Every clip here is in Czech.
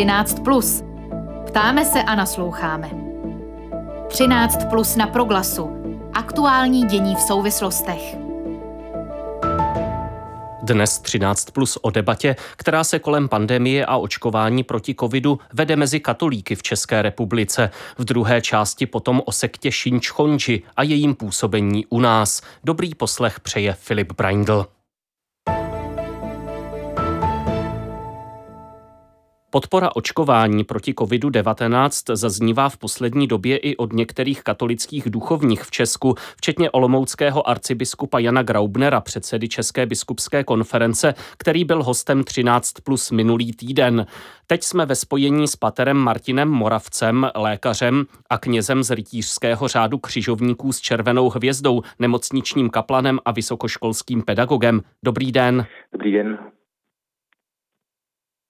13. Plus. Ptáme se a nasloucháme. 13 plus na proglasu. Aktuální dění v souvislostech. Dnes 13 plus o debatě, která se kolem pandemie a očkování proti covidu vede mezi katolíky v České republice. V druhé části potom o sektě Šinčchonči a jejím působení u nás. Dobrý poslech přeje Filip Braindl. Podpora očkování proti COVID-19 zaznívá v poslední době i od některých katolických duchovních v Česku, včetně olomouckého arcibiskupa Jana Graubnera, předsedy České biskupské konference, který byl hostem 13 plus minulý týden. Teď jsme ve spojení s paterem Martinem Moravcem, lékařem a knězem z rytířského řádu křižovníků s červenou hvězdou, nemocničním kaplanem a vysokoškolským pedagogem. Dobrý den. Dobrý den.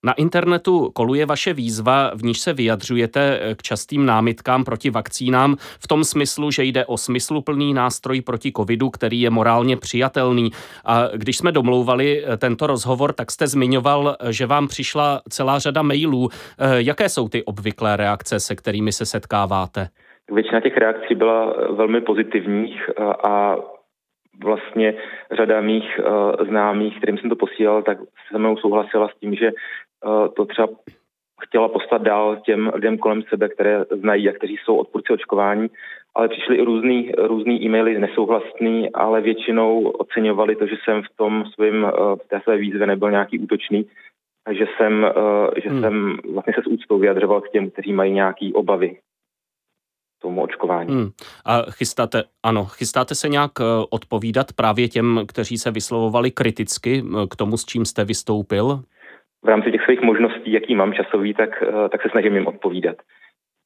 Na internetu koluje vaše výzva, v níž se vyjadřujete k častým námitkám proti vakcínám v tom smyslu, že jde o smysluplný nástroj proti covidu, který je morálně přijatelný. A když jsme domlouvali tento rozhovor, tak jste zmiňoval, že vám přišla celá řada mailů. Jaké jsou ty obvyklé reakce, se kterými se setkáváte? Většina těch reakcí byla velmi pozitivních a vlastně řada mých uh, známých, kterým jsem to posílal, tak se mnou souhlasila s tím, že to třeba chtěla poslat dál těm lidem kolem sebe, které znají a kteří jsou odpůrci očkování, ale přišly i různý, různý e-maily nesouhlasný, ale většinou oceňovali to, že jsem v tom svým, uh, v té své výzvě nebyl nějaký útočný, že jsem, že hmm. jsem vlastně se s úctou vyjadřoval k těm, kteří mají nějaké obavy tomu očkování. Hmm. A chystáte, ano, chystáte se nějak eh, odpovídat právě těm, kteří se vyslovovali kriticky eh, k tomu, s čím jste vystoupil? V rámci těch svých možností, jaký mám časový, tak, eh, tak se snažím jim odpovídat.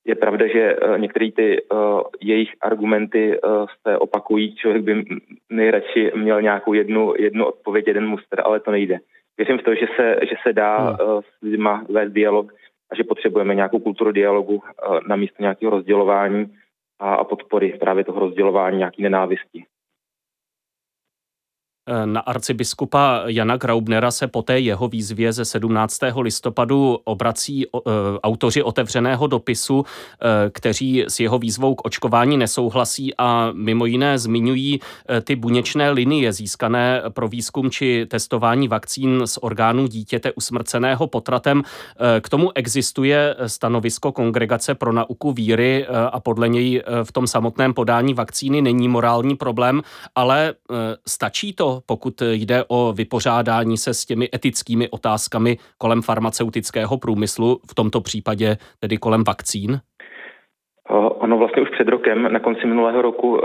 Je pravda, že některé ty uh, jejich argumenty uh, se opakují. Člověk by nejradši měl nějakou jednu, jednu odpověď, jeden muster, ale to nejde. Věřím v to, že se, že se dá uh, s lidma vést dialog a že potřebujeme nějakou kulturu dialogu eh, na místo nějakého rozdělování a podpory právě toho rozdělování nějaký nenávisti. Na arcibiskupa Jana Graubnera se po té jeho výzvě ze 17. listopadu obrací e, autoři otevřeného dopisu, e, kteří s jeho výzvou k očkování nesouhlasí a mimo jiné zmiňují ty buněčné linie získané pro výzkum či testování vakcín z orgánů dítěte usmrceného potratem. K tomu existuje stanovisko Kongregace pro nauku víry a podle něj v tom samotném podání vakcíny není morální problém, ale stačí to pokud jde o vypořádání se s těmi etickými otázkami kolem farmaceutického průmyslu, v tomto případě tedy kolem vakcín? Ono vlastně už před rokem, na konci minulého roku,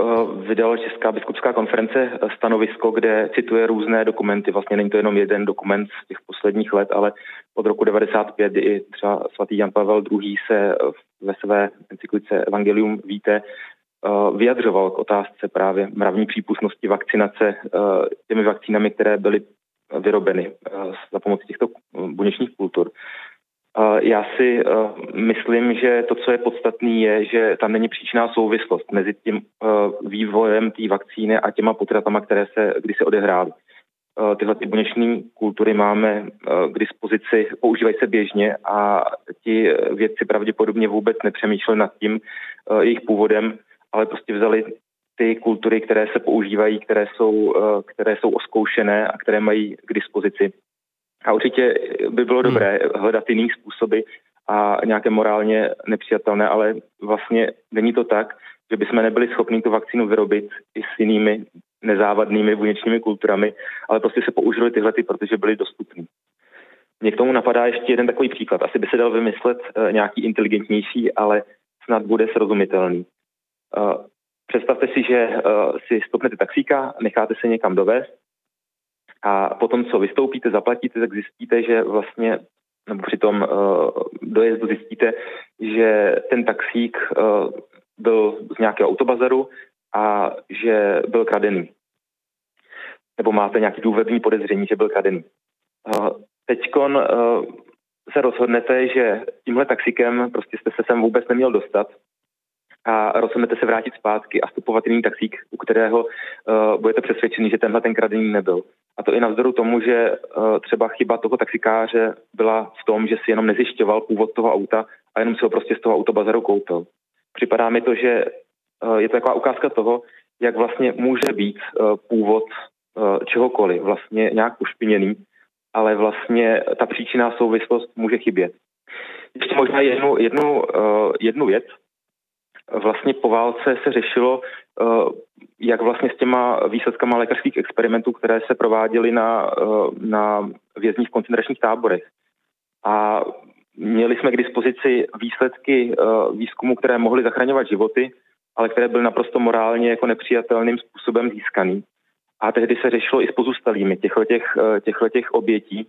vydala Česká biskupská konference stanovisko, kde cituje různé dokumenty. Vlastně není to jenom jeden dokument z těch posledních let, ale od roku 95 i třeba svatý Jan Pavel II. se ve své encyklice Evangelium víte vyjadřoval k otázce právě mravní přípustnosti vakcinace eh, těmi vakcínami, které byly vyrobeny eh, za pomoci těchto buněčných kultur. Já si myslím, že to, co je podstatné, je, že tam není příčná souvislost mezi tím vývojem té vakcíny a těma potratama, které se kdysi odehrály. Tyhle ty buněčné kultury máme k dispozici, používají se běžně a ti vědci pravděpodobně vůbec nepřemýšleli nad tím jejich původem, ale prostě vzali ty kultury, které se používají, které jsou, eh, které jsou oskoušené a které mají k dispozici. A určitě by bylo hmm. dobré hledat jiný způsoby a nějaké morálně nepřijatelné, ale vlastně není to tak, že bychom nebyli schopni tu vakcínu vyrobit i s jinými nezávadnými buněčními kulturami, ale prostě se použili tyhle, protože byly dostupné. Mně k tomu napadá ještě jeden takový příklad. Asi by se dal vymyslet eh, nějaký inteligentnější, ale snad bude srozumitelný. Eh, představte si, že eh, si stopnete taxíka, necháte se někam dovést a potom, co vystoupíte, zaplatíte, tak zjistíte, že vlastně nebo při tom uh, dojezdu zjistíte, že ten taxík byl z nějakého autobazaru a že byl kradený. Nebo máte nějaký důvodný podezření, že byl kradený. Uh, se rozhodnete, že tímhle taxikem prostě jste se sem vůbec neměl dostat a rozhodnete se vrátit zpátky a vstupovat jiný taxík, u kterého uh, budete přesvědčený, že tenhle ten kradený nebyl. A to i navzdoru tomu, že uh, třeba chyba toho taxikáře byla v tom, že si jenom nezjišťoval původ toho auta a jenom si ho prostě z toho autobazaru koupil. Připadá mi to, že uh, je to taková ukázka toho, jak vlastně může být uh, původ uh, čehokoliv vlastně nějak ušpiněný, ale vlastně ta příčinná souvislost může chybět. Ještě možná jednu, jednu, uh, jednu věc, vlastně po válce se řešilo, eh, jak vlastně s těma výsledkama lékařských experimentů, které se prováděly na, eh, na vězních koncentračních táborech. A měli jsme k dispozici výsledky eh, výzkumu, které mohly zachraňovat životy, ale které byly naprosto morálně jako nepřijatelným způsobem získaný. A tehdy se řešilo i s pozůstalými těchto těch obětí,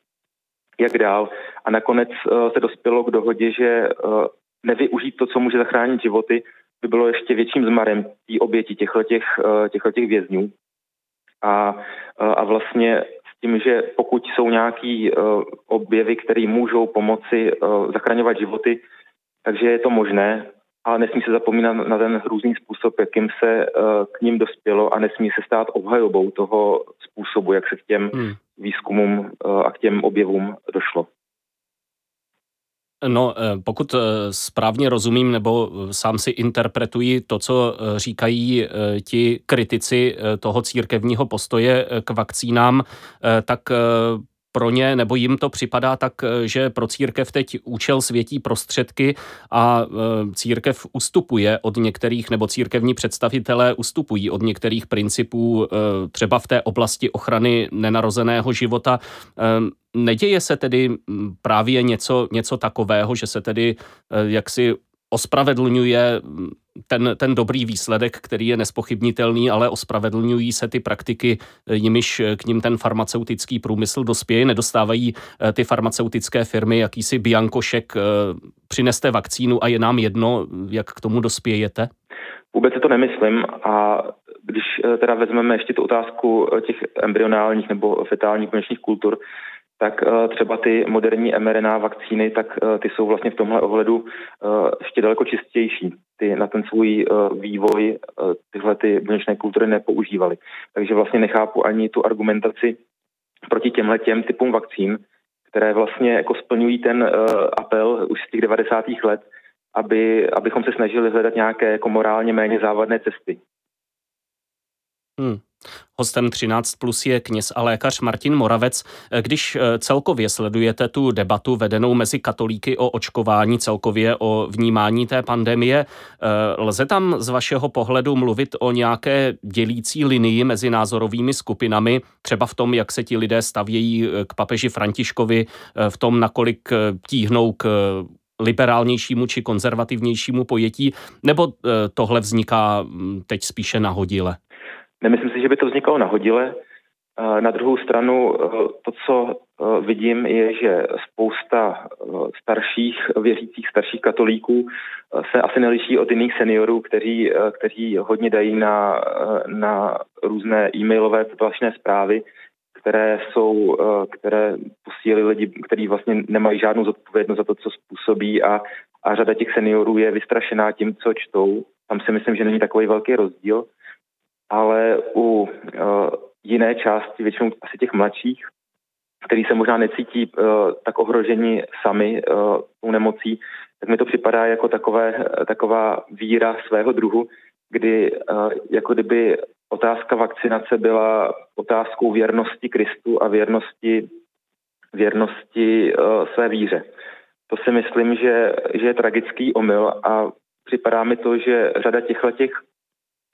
jak dál. A nakonec se dospělo k dohodě, že nevyužít to, co může zachránit životy, by bylo ještě větším zmarem té oběti těchto těch, eh, vězňů. A, eh, a vlastně s tím, že pokud jsou nějaké eh, objevy, které můžou pomoci zachraňovat životy, takže je to možné, ale nesmí se zapomínat na ten různý způsob, jakým se k ním dospělo a nesmí se stát obhajobou toho způsobu, jak se k těm hmm. výzkumům a k těm objevům došlo. No, eh, pokud eh, správně rozumím, nebo eh, sám si interpretuji to, co říkají ti kritici toho církevního postoje k vakcínám, tak pro ně, nebo jim to připadá tak, eh, že pro církev teď účel světí prostředky a eh, církev ustupuje od některých, nebo církevní představitelé ustupují od některých principů eh, třeba v té oblasti ochrany nenarozeného života. Neděje se tedy právě něco, něco takového, že se tedy jaksi ospravedlňuje ten, ten dobrý výsledek, který je nespochybnitelný, ale ospravedlňují se ty praktiky, jimiž k ním ten farmaceutický průmysl dospěje, nedostávají eh, ty farmaceutické firmy jakýsi biankošek, eh, přineste vakcínu a je nám jedno, jak k tomu dospějete? Vůbec si to nemyslím a když eh, teda vezmeme ještě tu otázku těch embryonálních nebo fetálních konečných kultur, tak eh, třeba ty moderní mRNA vakcíny, tak eh, ty jsou vlastně v tomhle ohledu eh, ještě daleko čistější. Ty na ten svůj vývoj tyhle ty buněčné kultury nepoužívaly. Takže vlastně nechápu ani tu argumentaci proti těmhle těm typům vakcín, které vlastně jako splňují ten apel už z těch 90. let, aby, abychom se snažili hledat nějaké jako morálně méně závadné cesty. Hmm. Hostem 13 plus je kněz a lékař Martin Moravec. Když eh, celkově sledujete tu debatu vedenou mezi katolíky o očkování, celkově o vnímání té pandemie, eh, lze tam z vašeho pohledu mluvit o nějaké dělící linii mezi názorovými skupinami, třeba v tom, jak se ti lidé stavějí eh, k papeži Františkovi, v tom, nakolik tíhnou k liberálnějšímu či konzervativnějšímu pojetí, nebo tohle vzniká hm, teď spíše nahodile? Nemyslím si, že by to vznikalo nahodile. Na druhou stranu eh, to, co eh, vidím, je, že spousta eh, starších věřících, starších katolíků se asi neliší od jiných seniorů, kteří, kteří hodně dají na, na různé e-mailové poplašné zprávy, které jsou, které posílili lidi, kteří vlastně nemají žádnou zodpovědnost za to, co způsobí a, a řada těch seniorů je vystrašená tím, co čtou. Tam si myslím, že není takový velký rozdíl ale u uh, jiné části, většinou asi těch mladších, který se možná necítí uh, tak ohroženi sami uh, tou nemocí, tak mi to připadá jako takové, taková víra svého druhu, kdy uh, jako kdyby otázka vakcinace byla otázkou věrnosti Kristu a věrnosti, věrnosti uh, své víře. To si myslím, že, že je tragický omyl a připadá mi to, že řada těchto těch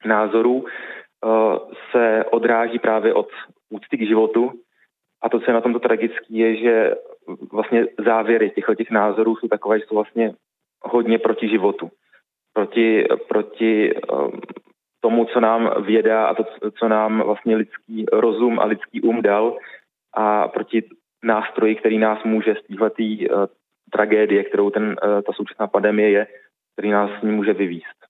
názorů Eh, se odráží právě od úcty k životu. A to, co je na tomto tragické, je, že vlastně závěry těchto těch názorů jsou takové, že jsou vlastně hodně proti životu. Proti, proti um, tomu, co nám věda a to, co nám vlastně lidský rozum a lidský um dal a proti nástroji, který nás může z této uh, tragédie, kterou ten, uh, ta současná pandemie je, který nás s ní může vyvíst.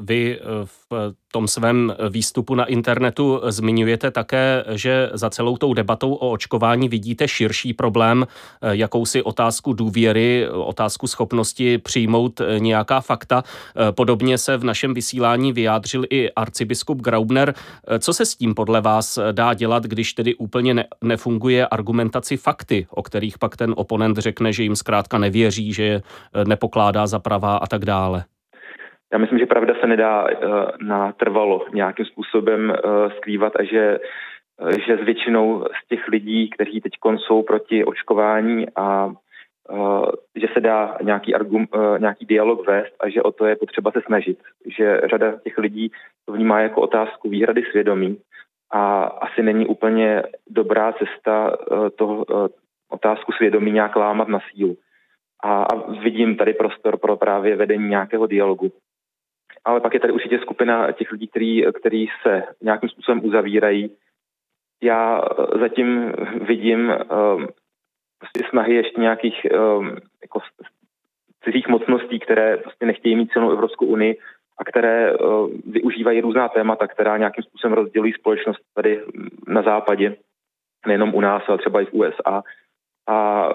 Vy v tom svém výstupu na internetu zmiňujete také, že za celou tou debatou o očkování vidíte širší problém, jakousi otázku důvěry, otázku schopnosti přijmout nějaká fakta. Podobně se v našem vysílání vyjádřil i arcibiskup Graubner. Co se s tím podle vás dá dělat, když tedy úplně ne, nefunguje argumentaci fakty, o kterých pak ten oponent řekne, že jim zkrátka nevěří, že je nepokládá za pravá a tak dále? Já myslím, že pravda se nedá uh, natrvalo nějakým způsobem uh, skrývat a že, uh, že s většinou z těch lidí, kteří teď jsou proti očkování a že se dá nějaký, argum, nějaký dialog vést a že o to je potřeba se snažit. Že řada těch lidí to vnímá jako otázku výhrady svědomí a asi není úplně dobrá cesta toho, otázku svědomí nějak lámat na sílu. A, a vidím tady prostor pro právě vedení nějakého dialogu ale pak je tady určitě skupina těch lidí, který, který se nějakým způsobem uzavírají. Já eh, zatím vidím um, snahy ještě nějakých um, jako cizích mocností, které prostě nechtějí mít celou Evropskou unii a které uh, využívají různá témata, která nějakým způsobem rozdělují společnost tady na západě, nejenom u nás, ale třeba i v USA. A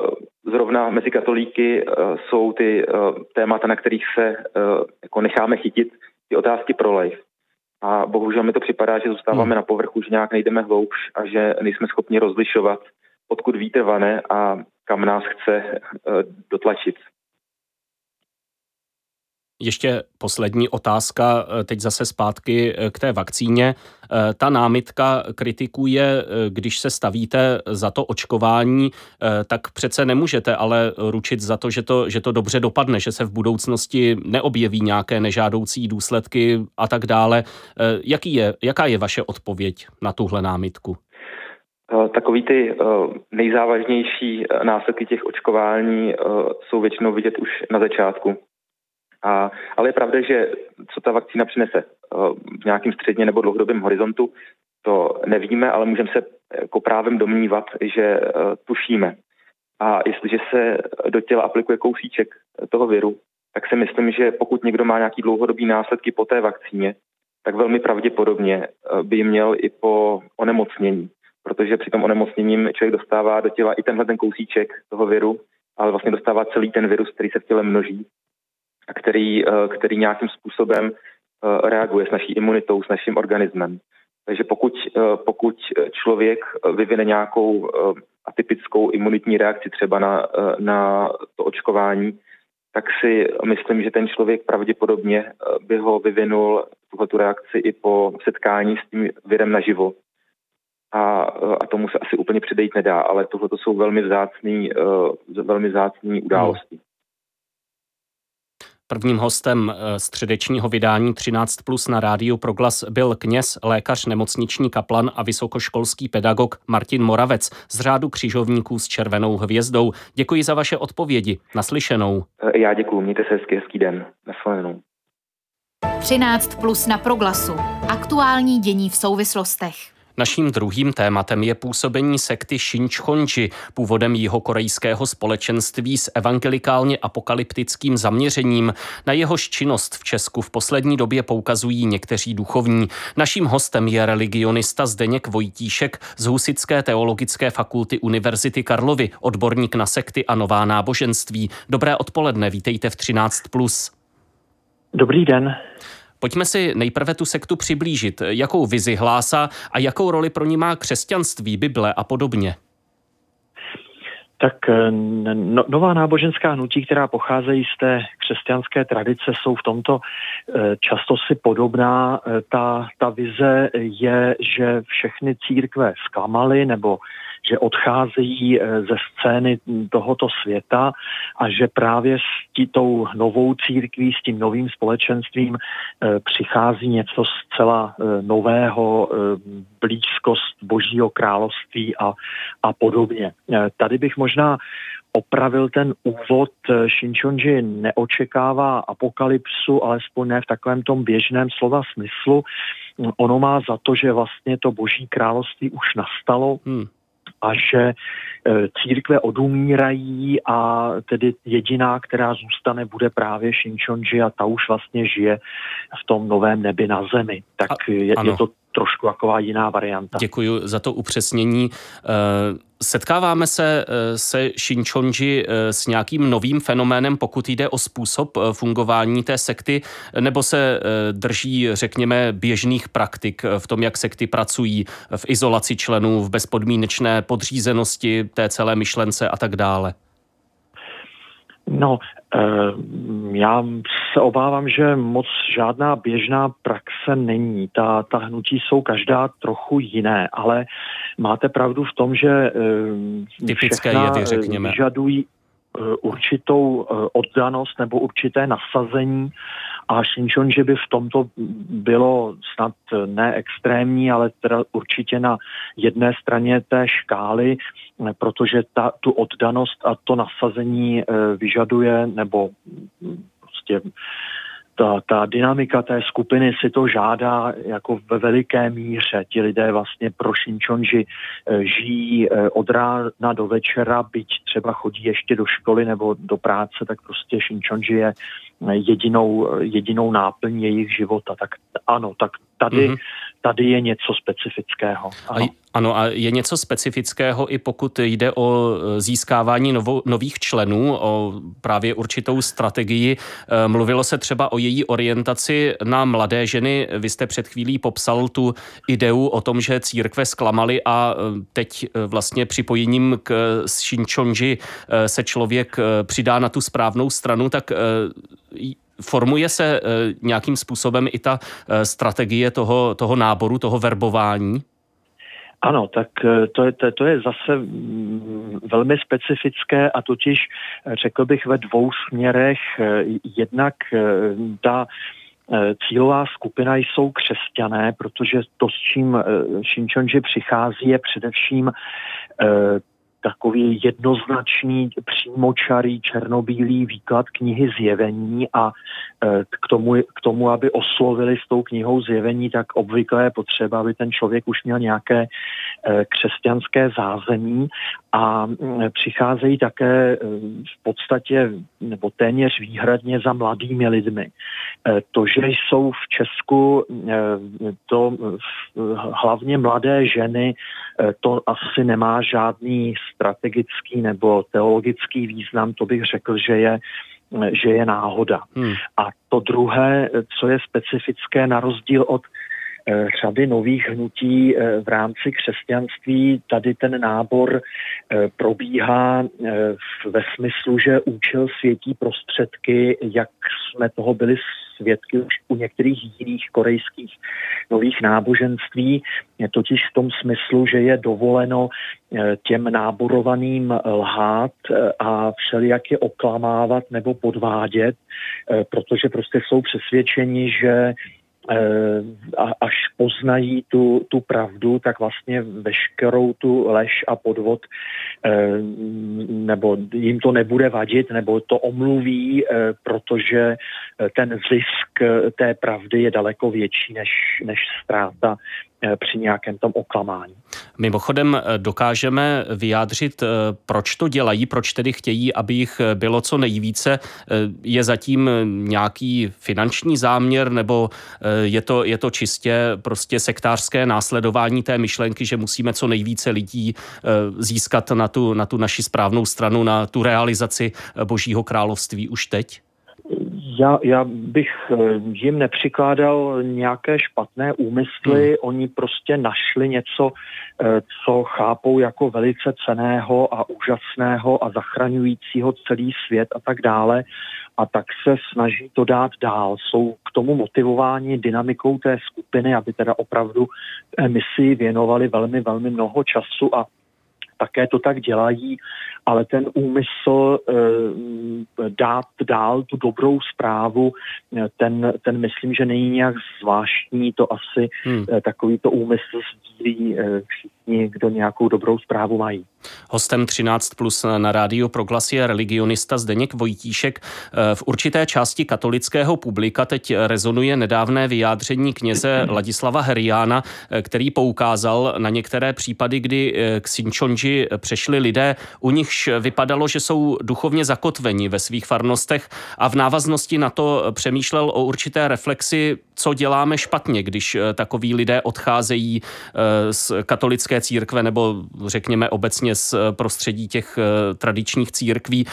zrovna mezi katolíky uh, jsou ty uh, témata, na kterých se uh, jako necháme chytit, ty otázky pro life. A bohužel mi to připadá, že zůstáváme hmm. na povrchu, že nějak nejdeme hloubš a že nejsme schopni rozlišovat, odkud vítr vane a kam nás chce dotlačit. Ještě poslední otázka, eh, teď zase zpátky eh, k té vakcíně. Eh, ta námitka kritikuje, když se stavíte za to očkování, tak přece nemůžete ale ručit za to, že to, že to dobře dopadne, že se v budoucnosti neobjeví nějaké nežádoucí důsledky a tak dále. Jaký je, jaká je vaše odpověď na tuhle námitku? Takový ty nejzávažnější následky těch očkování jsou většinou vidět už na začátku. A, ale je pravda, že co ta vakcína přinese eh, v nějakém středně nebo dlouhodobém horizontu, to nevíme, ale můžeme se jako právem domnívat, že eh, tušíme. A jestliže se do těla aplikuje kousíček toho viru, tak si myslím, že pokud někdo má nějaký dlouhodobý následky po té vakcíně, tak velmi pravděpodobně eh, by měl i po onemocnění, protože při tom onemocněním člověk dostává do těla i tenhle ten kousíček toho viru, ale vlastně dostává celý ten virus, který se v těle množí který, eh, který nějakým způsobem eh, reaguje s naší imunitou, s naším organismem. Takže pokud, eh, pokud člověk vyvine nějakou atypickou imunitní reakci třeba na, na to očkování, tak si myslím, že ten člověk pravděpodobně by ho vyvinul tuhle tu reakci i po setkání s tím virem naživo. A, a tomu se asi úplně předejít nedá, ale tohle jsou velmi vzácný, velmi vzácný události. Prvním hostem eh, středečního vydání 13 plus na rádiu Proglas byl kněz, lékař, nemocniční kaplan a vysokoškolský pedagog Martin Moravec z řádu křižovníků s červenou hvězdou. Děkuji za vaše odpovědi. Naslyšenou. Eh, já děkuji, mějte se hezký, hezký den. Naslyšenou. 13 plus na Proglasu. Aktuální dění v souvislostech. Naším druhým tématem je působení sekty Shinchonji, původem jihokorejského společenství s evangelikálně apokalyptickým zaměřením. Na jehož činnost v Česku v poslední době poukazují někteří duchovní. Naším hostem je religionista Zdeněk Vojtíšek z Husické teologické fakulty Univerzity Karlovy, odborník na sekty a nová náboženství. Dobré odpoledne, vítejte v 13+. Dobrý den. Pojďme si nejprve tu sektu přiblížit, jakou vizi hlásá a jakou roli pro ní má křesťanství, Bible a podobně. Tak eh, no, nová náboženská hnutí, která pocházejí z té křesťanské tradice, jsou v tomto eh, často si podobná. Eh, ta, ta vize je, že všechny církve zklamaly nebo že odcházejí eh, ze scény tohoto světa a že právě s tou novou církví, s tím novým společenstvím eh, přichází něco zcela eh, nového, blízkost božího království a, a podobně. Tady bych možná opravil ten úvod. Shinchonji neočekává apokalypsu, alespoň ne v takovém tom běžném slova smyslu. Ono má za to, že vlastně to boží království už nastalo. Hmm a že církve odumírají a tedy jediná, která zůstane, bude právě Shinchonji a ta už vlastně žije v tom novém nebi na zemi. Tak a, je, je to trošku taková jiná varianta. Děkuji za to upřesnění. Eh, setkáváme se eh, se Shinchonji eh, s nějakým novým fenoménem, pokud jde o způsob fungování té sekty, nebo se drží, řekněme, běžných praktik v tom, jak sekty pracují, v izolaci členů, v bezpodmínečné podřízenosti té celé myšlence a tak dále? No, eh, já se obávám, že moc žádná běžná praxe není. Ta, ta hnutí jsou každá trochu jiné, ale máte pravdu v tom, že eh, Typické jevy, řekněme. vyžadují eh, určitou oddanost nebo určité nasazení a Shinchon, že by v tomto bylo snad ne extrémní, ale teda určitě na jedné straně té škály, protože ta, tu oddanost a to nasazení eh, vyžaduje nebo prostě ta, ta dynamika té skupiny si to žádá jako ve veliké míře. Ti lidé vlastně pro Shinchonji eh, žijí eh, od rána do večera, byť třeba chodí ještě do školy nebo do práce, tak prostě Shinchonji je jedinou, jedinou náplň jejich života. Tak ano, tak tady, mm-hmm. Tady je něco specifického. Ano. A, ano, a je něco specifického i pokud jde o e, získávání novo, nových členů, o právě určitou strategii. E, mluvilo se třeba o její orientaci na mladé ženy. Vy jste před chvílí popsal tu ideu o tom, že církve zklamaly a e, teď vlastně připojením k Shinchonji se člověk přidá na tu správnou stranu, tak Formuje se nějakým způsobem i ta strategie toho, toho náboru, toho verbování? Ano, tak eh, to je, to, to je zase mm, velmi specifické a totiž eh, řekl bych ve dvou směrech. Eh, jednak ta cílová skupina jsou křesťané, protože to, s čím Shinchonji přichází, je především takový jednoznačný, přímočarý, černobílý výklad knihy Zjevení a k tomu, k tomu, aby oslovili s tou knihou Zjevení, tak obvykle je potřeba, aby ten člověk už měl nějaké e, křesťanské zázemí a přicházejí také e, v podstatě nebo téměř výhradně za mladými lidmi. To, že jsou v Česku to hlavně mladé ženy, to asi nemá žádný strategický nebo teologický význam, to bych řekl, že je že je náhoda. Hmm. A to druhé, co je specifické na rozdíl od eh, řady nových hnutí eh, v rámci křesťanství. Tady ten nábor eh, probíhá ve smyslu, že účel světí prostředky, jak jsme toho byli svědky už u některých jiných korejských nových náboženství, totiž v tom smyslu, že je dovoleno eh, těm náborovaným lhát eh, a všelijak je oklamávat nebo podvádět, eh, protože prostě jsou přesvědčeni, že Eh, a až poznají tu, tu pravdu, tak vlastně veškerou tu lež a podvod eh, nebo jim to nebude vadit, nebo to omluví, eh, protože ten zisk té pravdy je daleko větší než, než ztráta Eh, při nějakém tom oklamání. Mimochodem eh, dokážeme vyjádřit, eh, proč to dělají, proč tedy chtějí, aby jich bylo co nejvíce. Je zatím nějaký finanční záměr nebo je to, je to čistě prostě sektářské následování té myšlenky, že musíme co nejvíce lidí získat na tu, na tu naši správnou stranu, na tu realizaci Božího království už teď? Já, já bych eh, jim nepřikládal nějaké špatné úmysly, hmm. oni prostě našli něco, eh, co chápou jako velice ceného a úžasného a zachraňujícího celý svět a tak dále a tak se snaží to dát dál. Jsou k tomu motivováni dynamikou té skupiny, aby teda opravdu misi věnovali velmi, velmi mnoho času a také to tak dělají, ale ten úmysl e, dát dál tu dobrou zprávu, eh, ten, ten myslím, že není nějak zvláštní, to asi hmm. e, takovýto úmysl sdílí e, všichni, kdo nějakou dobrou zprávu mají. Hostem 13 plus na rádio Proglas je religionista Zdeněk Vojtíšek. V určité části katolického publika teď rezonuje nedávné vyjádření kněze Ladislava Heriána, který poukázal na některé případy, kdy k Sinčonži přešli lidé, u nichž vypadalo, že jsou duchovně zakotveni ve svých farnostech a v návaznosti na to přemýšlel o určité reflexi, co děláme špatně, když takoví lidé odcházejí z katolické církve nebo řekněme obecně z prostředí těch tradičních církví.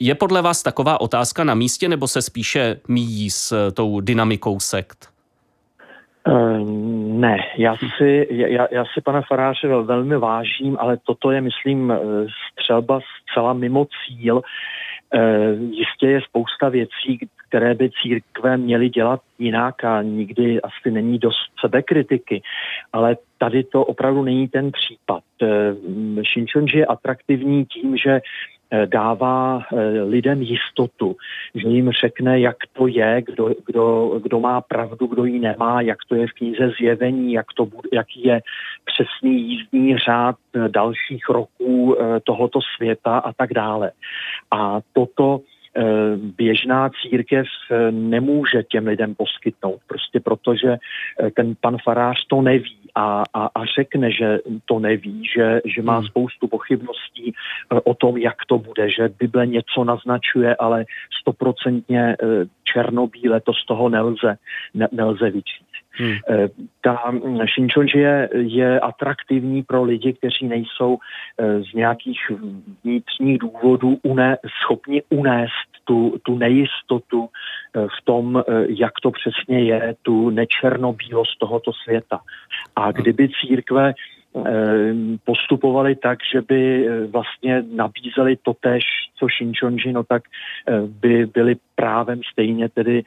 Je podle vás taková otázka na místě nebo se spíše míjí s tou dynamikou sekt? Eh, ne, já si, já, já si pana Faráře velmi vážím, ale toto je, myslím, eh, střelba zcela mimo cíl. Eh, jistě je spousta věcí, které by církve měly dělat jinak a nikdy asi není dost sebekritiky, ale tady to opravdu není ten případ. Shinchonji je atraktivní tím, že Eh, dává eh, lidem jistotu, že jim řekne, jak to je, kdo, kdo, kdo má pravdu, kdo ji nemá, jak to je v knize zjevení, jak to jaký je přesný jízdní řád eh, dalších roků tohoto světa a tak dále. A toto běžná církev nemůže těm lidem poskytnout, prostě protože ten pan farář to neví a, a, a řekne, že to neví, že, že má hmm. spoustu pochybností eh, o tom, jak to bude, že Bible něco naznačuje, ale stoprocentně eh, černobíle to z toho nelze, ne, nelze vyčít. Hmm. Eh, ta Shinchonji je, je atraktivní pro lidi, kteří nejsou z nějakých vnitřních důvodů une, schopni unést tu, tu nejistotu v tom, jak to přesně je, tu nečernobílost tohoto světa. A kdyby církve eh, postupovali tak, že by eh, vlastně nabízeli totež, co Shinchonji, no tak eh, by byly právem stejně tedy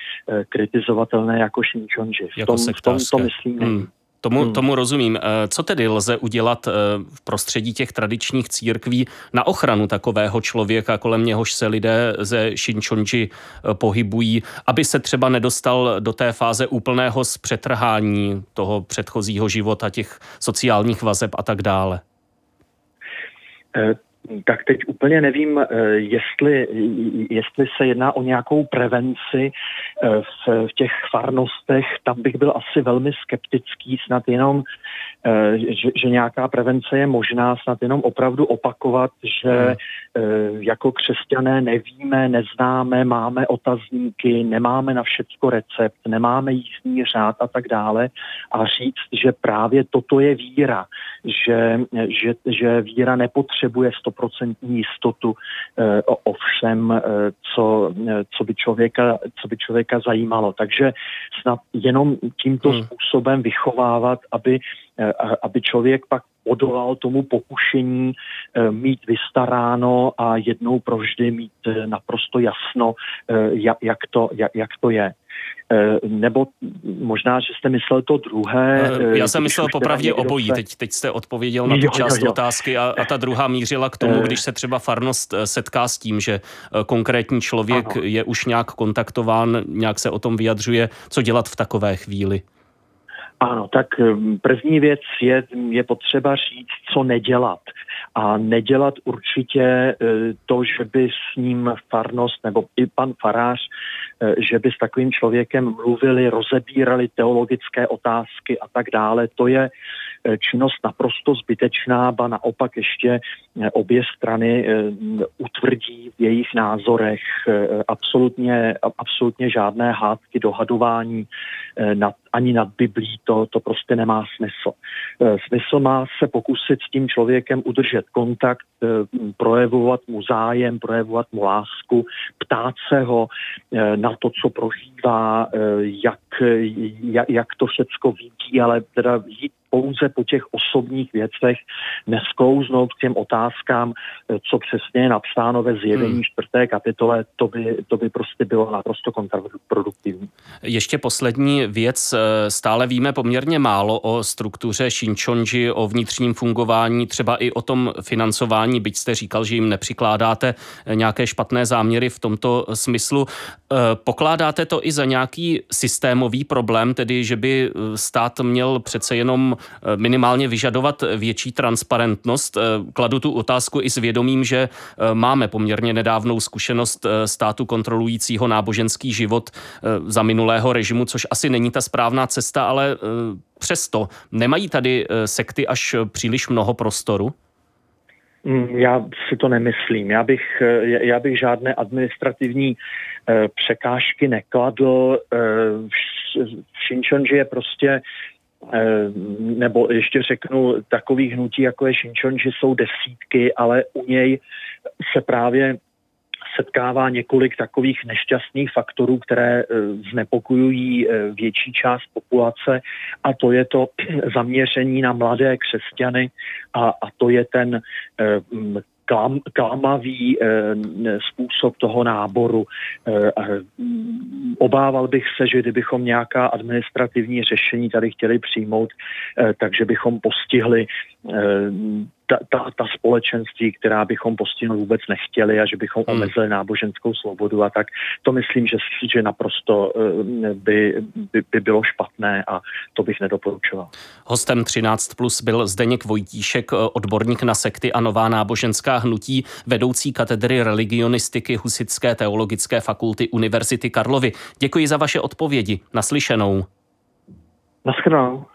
kritizovatelné jako Shinchonji. V jako tom, v tom to myslím hmm. Tomu, hmm. tomu rozumím. Eh, co tedy lze udělat eh, v prostředí těch tradičních církví na ochranu takového člověka, kolem něhož se lidé ze Shinchonji eh, pohybují, aby se třeba nedostal do té fáze úplného zpřetrhání toho předchozího života, těch sociálních vazeb a tak dále? Tak teď úplně nevím, eh, jestli, jestli se jedná o nějakou prevenci eh, v, v těch farnostech. Tam bych byl asi velmi skeptický, snad jenom, eh, že, že nějaká prevence je možná, snad jenom opravdu opakovat, že hmm. jako křesťané nevíme, neznáme, máme otazníky, nemáme na všecko recept, nemáme jízdní řád a tak dále a říct, že právě toto je víra, že, že, že víra nepotřebuje stoprocentní jistotu eh, o všem, eh, co, eh, co, by člověka, co by člověka zajímalo. Takže snad jenom tímto hmm. způsobem vychovávat, aby, aby člověk pak odolal tomu pokušení mít vystaráno a jednou provždy mít naprosto jasno, jak to, jak, jak to je. Eh, nebo možná, že jste myslel to druhé. Eh, já jsem myslel popravdě obojí. Se... Teď, teď jste odpověděl na tu jo, část jo, jo. otázky a, a ta druhá mířila k tomu, eh. když se třeba farnost setká s tím, že konkrétní člověk ano. je už nějak kontaktován, nějak se o tom vyjadřuje, co dělat v takové chvíli. Ano, tak první věc je, je potřeba říct, co nedělat. A nedělat určitě to, že by s ním farnost nebo i pan farář Eh, že by s takovým člověkem mluvili, rozebírali teologické otázky a tak dále. To je eh, činnost naprosto zbytečná, ba naopak ještě eh, obě strany utvrdí v jejich názorech absolutně, absolutně žádné hádky, dohadování nad, ani nad Biblí, to, to prostě nemá smysl. Smysl má se pokusit s tím člověkem udržet kontakt, projevovat mu zájem, projevovat mu lásku, ptát se ho na to, co prožívá, eh, jak, jak, jak to všecko vidí, ale teda jít pouze po těch osobních věcech, nesklouznout k těm otázkám, eh, co přesně je napsáno ve zjevení hmm. čtvrté kapitole, to by, to by prostě bylo naprosto kontraproduktivní. Ještě poslední věc. Eh, stále víme poměrně málo o struktuře Shinchonji, o vnitřním fungování, třeba i o tom financování, byť jste říkal, že jim nepřikládáte eh, nějaké špatné záměry v tomto smyslu. Pokládáte to i za nějaký systémový problém, tedy že by stát měl přece jenom minimálně vyžadovat větší transparentnost. Eh, kladu tu otázku i s vědomím, že eh, máme poměrně nedávnou zkušenost státu kontrolujícího náboženský život za minulého režimu, což asi není ta správná cesta, ale přesto nemají tady sekty až příliš mnoho prostoru? Mm, já si to nemyslím. Já bych, já bych žádné administrativní překážky nekladl. Shinchonji je prostě nebo ještě řeknu, takových hnutí, jako je že jsou desítky, ale u něj se právě setkává několik takových nešťastných faktorů, které eh, znepokojují eh, větší část populace. A to je to zaměření na mladé křesťany a, a to je ten eh, klam, klamavý e, způsob toho náboru. E, obával bych se, že kdybychom nějaká administrativní řešení tady chtěli přijmout, takže bychom postihli ta, ta, ta společenství, která bychom postihnout vůbec nechtěli a že bychom hmm. omezili náboženskou svobodu a tak to myslím, že, že naprosto eh, by, by, by bylo špatné a to bych nedoporučoval. Hostem 13 plus byl Zdeněk Vojtíšek, eh, odborník na sekty a nová náboženská hnutí, vedoucí katedry religionistiky Husické teologické fakulty Univerzity Karlovy. Děkuji za vaše odpovědi. Naslyšenou. Naschledanou.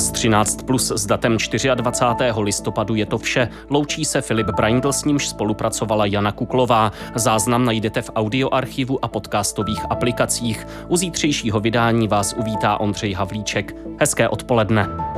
Z 13 plus s datem 24. listopadu je to vše. Loučí se Filip Braindl, s nímž spolupracovala Jana Kuklová. Záznam najdete v audioarchivu a podcastových aplikacích. U zítřejšího vydání vás uvítá Ondřej Havlíček. Hezké odpoledne.